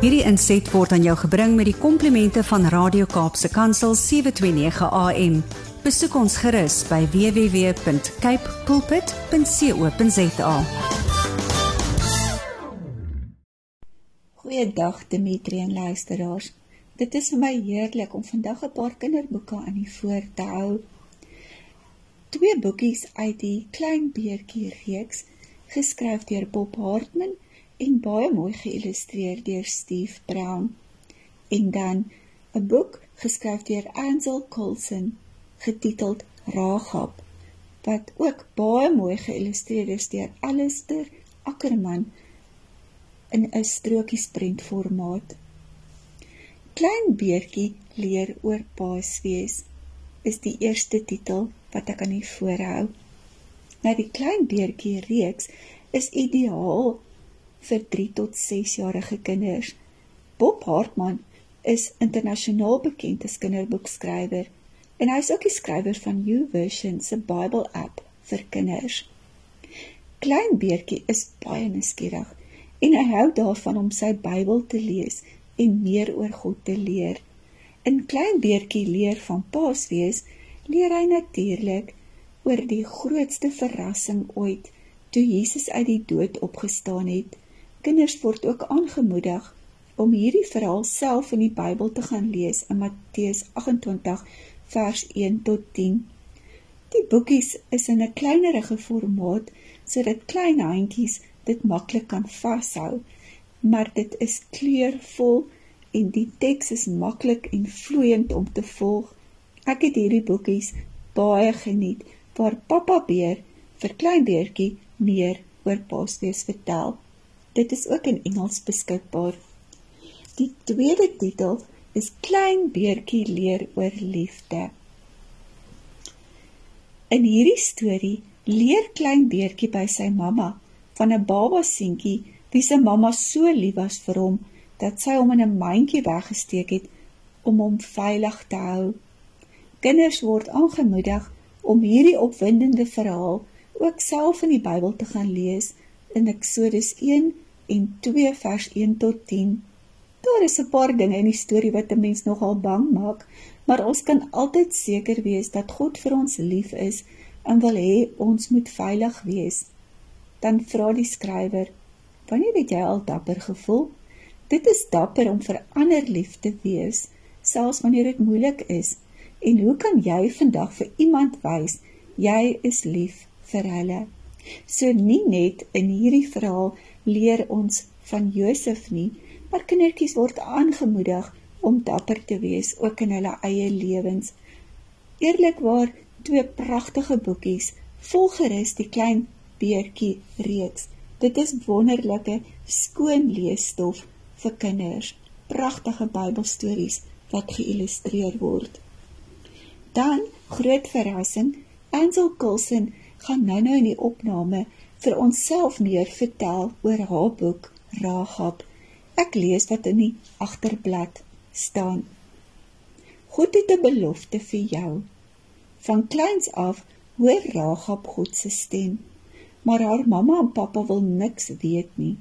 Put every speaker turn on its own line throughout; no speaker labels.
Hierdie inset word aan jou gebring met die komplimente van Radio Kaapse Kansel 729 AM. Besoek ons gerus by www.cape pulpit.co.za.
Goeiedag Dimitri en luisteraars. Dit is vir my heerlik om vandag 'n paar kinderboeke aan u voor te hou. Twee boekies uit die Klein Beertjie reeks, geskryf deur Bob Hartman en baie mooi geïllustreer deur Steve Brown. En dan 'n boek geskryf deur Ansel Coulson getiteld Ragap wat ook baie mooi geïllustreer is deur Alistair Ackerman in 'n strokiesprent formaat. Klein beertjie leer oor paas wees is die eerste titel wat ek aan u voorhou. Nou die klein beertjie reeks is ideaal vir 3 tot 6 jarige kinders. Bob Hartman is internasionaal bekend as kinderboekskrywer en hy is ook die skrywer van YouVersion se Bible app vir kinders. Klein Beertjie is baie nuuskierig en hy hou daarvan om sy Bybel te lees en meer oor God te leer. In Klein Beertjie leer van Paasfees, leer hy natuurlik oor die grootste verrassing ooit toe Jesus uit die dood opgestaan het. Kinders word ook aangemoedig om hierdie verhaal self in die Bybel te gaan lees in Matteus 28 vers 1 tot 10. Die boekies is in 'n kleinerige formaat sodat klein handjies dit maklik kan vashou, maar dit is kleurvol en die teks is maklik en vloeiend om te volg. Ek het hierdie boekies baie geniet waar Pappa Beer vir klein beertjie meer oor Paasfees vertel. Dit is ook in Engels beskikbaar. Die tweede titel is Klein beertjie leer oor liefde. In hierdie storie leer klein beertjie by sy mamma van 'n baba seentjie wie se mamma so lief was vir hom dat sy hom in 'n mandjie weggesteek het om hom veilig te hou. Kinders word aangemoedig om hierdie opwindende verhaal ook self in die Bybel te gaan lees in Eksodus 1 en 2 vers 1 tot 10. Daar is 'n paar dinge in die storie wat 'n mens nogal bang maak, maar ons kan altyd seker wees dat God vir ons lief is en wil hê ons moet veilig wees. Dan vra die skrywer: "Wanneer het jy al dapper gevoel?" Dit is dapper om vir ander lief te wees, selfs wanneer dit moeilik is. En hoe kan jy vandag vir iemand wys jy is lief vir hulle? So nie net in hierdie verhaal leer ons van Josef nie, maar kindertjies word aangemoedig om dapper te wees ook in hulle eie lewens. Eerlikwaar twee pragtige boekies, volgerus die klein beertjie reeks. Dit is wonderlike skoon leesstof vir kinders. Pragtige Bybelstories wat geïllustreer word. Dan groot verrassing, Ansel Coulson gaan nou-nou in die opname vir onsself meer vertel oor haar boek Ragab. Ek lees wat in die agterblad staan. God het 'n belofte vir jou. Van kleins af hoor Ragab God se stem, maar haar mamma en pappa wil niks weet nie.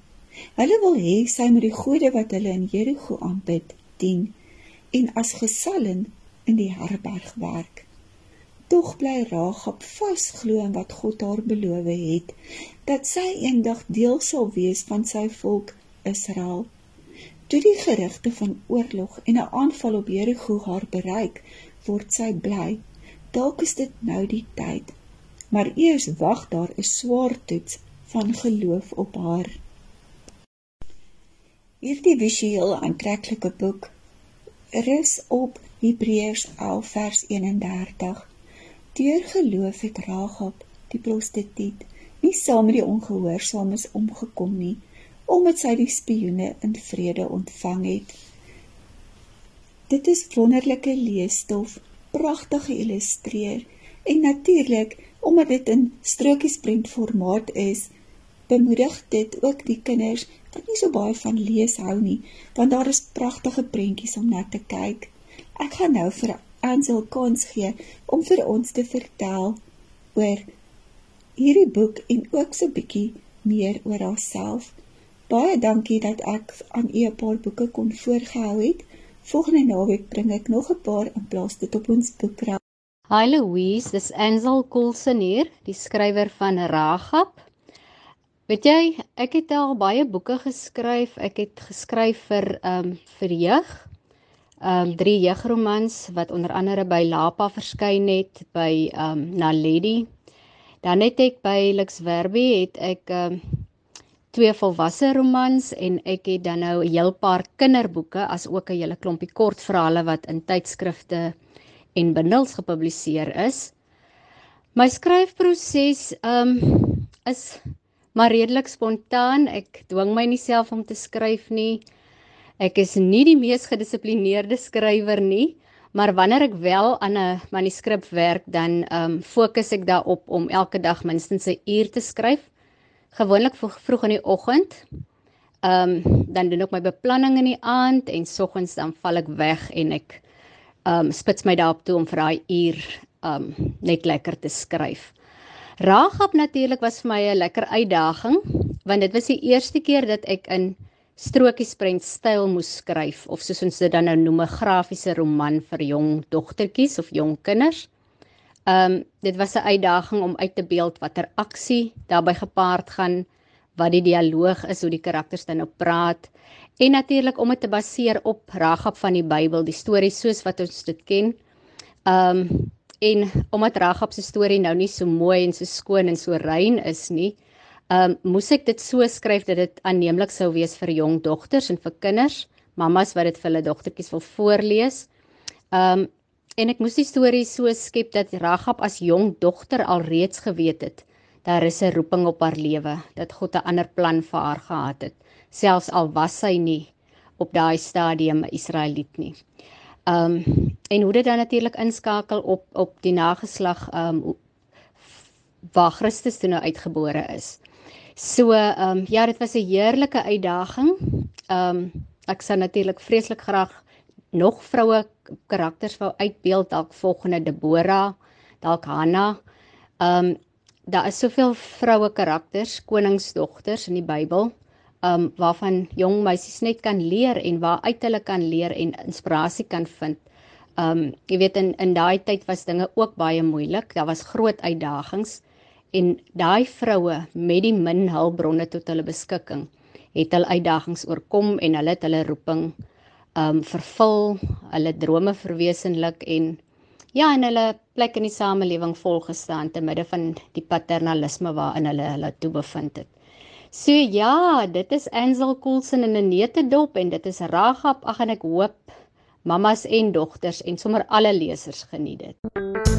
Hulle wil hê sy moet die gode wat hulle in Jerigo aanbid, dien en as gesallin in die herberg werk. Tog bly Ragab vasglo in wat God haar beloof het, dat sy eendag deel sal wees van sy volk Israel. Toe die gerugte van oorlog en 'n aanval op Jerigo haar bereik, word sy bly. Dalk is dit nou die tyd. Maar eers wag daar 'n swaar toets van geloof op haar. Hierdie visueel aantreklike boek rus op Hebreërs 11 vers 31. Deur geloof het Ragab, die prostituut, nie saam met die ongehoorsaames omgekom nie, omdat sy die spioene in vrede ontvang het. Dit is wonderlike leesstof, pragtig geïllustreer en natuurlik omdat dit in strokiesprent formaat is, bemoedig dit ook die kinders wat nie so baie van lees hou nie, want daar is pragtige prentjies om na te kyk. Ek gaan nou vir Ansel kans gee om vir ons te vertel oor hierdie boek en ook so bietjie meer oor haarself. Baie dankie dat ek aan u 'n paar boeke kon voorgehou het. Volgende naweek bring ek nog 'n paar in plaas dit op ons boekrag.
Hi Louise, dis Ansel Coulson hier, die skrywer van Ragap. Weet jy, ek het al baie boeke geskryf. Ek het geskryf vir ehm um, vir jeug. Um, drie jeugromans wat onder andere by Lapa verskyn het, by um, Naledi. Dan het ek by Lux Verbi het ek um, twee volwasse romans en ek het dan nou 'n heel paar kinderboeke as ook 'n hele klompie kortverhale wat in tydskrifte en bundels gepubliseer is. My skryfproses um is maar redelik spontaan. Ek dwing my nie self om te skryf nie. Ek is nie die mees gedissiplineerde skrywer nie, maar wanneer ek wel aan 'n manuskrip werk, dan um fokus ek daarop om elke dag minstens 'n uur te skryf gewoonlik vroeg, in die oggend. Ehm um, dan doen ek my beplanning in die aand en soggens dan val ek weg en ek ehm um, spits my daarop toe om vir daai uur ehm um, net lekker te skryf. Raagap natuurlik was vir my 'n lekker uitdaging want dit was die eerste keer dat ek in strokiesprent styl moes skryf of soos ons dit dan nou noem 'n grafiese roman vir jong dogtertjies of jong kinders. Ehm um, dit was 'n uitdaging om uit te beeld watter aksie daarbey gepaard gaan, wat die dialoog is, hoe die karakters dan nou praat en natuurlik om dit te baseer op Ragab van die Bybel, die stories soos wat ons dit ken. Ehm um, en omdat Ragab se storie nou nie so mooi en so skoon en so rein is nie, ehm um, moes ek dit so skryf dat dit aanneemlik sou wees vir jong dogters en vir kinders, mammas wat dit vir hulle dogtertjies wil voorlees. Ehm um, en ek moes die storie so skep dat Ragab as jong dogter alreeds geweet het daar is 'n roeping op haar lewe dat God 'n ander plan vir haar gehad het selfs al was sy nie op daai stadium 'n Israeliet nie. Um en hoe dit dan natuurlik inskakel op op die nageslag um waar Christus toe nou uitgebore is. So um ja, dit was 'n heerlike uitdaging. Um ek sou natuurlik vreeslik graag nog vroue karakters wou uitbeeld dalk volgende Debora, dalk Hanna. Um daar is soveel vroue karakters, koningsdogters in die Bybel, um waarvan jong meisies net kan leer en waaruit hulle kan leer en inspirasie kan vind. Um jy weet in in daai tyd was dinge ook baie moeilik. Daar was groot uitdagings en daai vroue met die min hulpbronne tot hulle beskikking het hulle uitdagings oorkom en hulle het hulle roeping um vervul, hulle drome verwesenlik en ja, en hulle plek in die samelewing volgestaan te midde van die paternalisme waarin hulle hulle toe bevind het. So ja, dit is Ansel Coulson in 'n netedop en dit is Ragap. Ag en ek hoop mammas en dogters en sommer alle lesers geniet dit.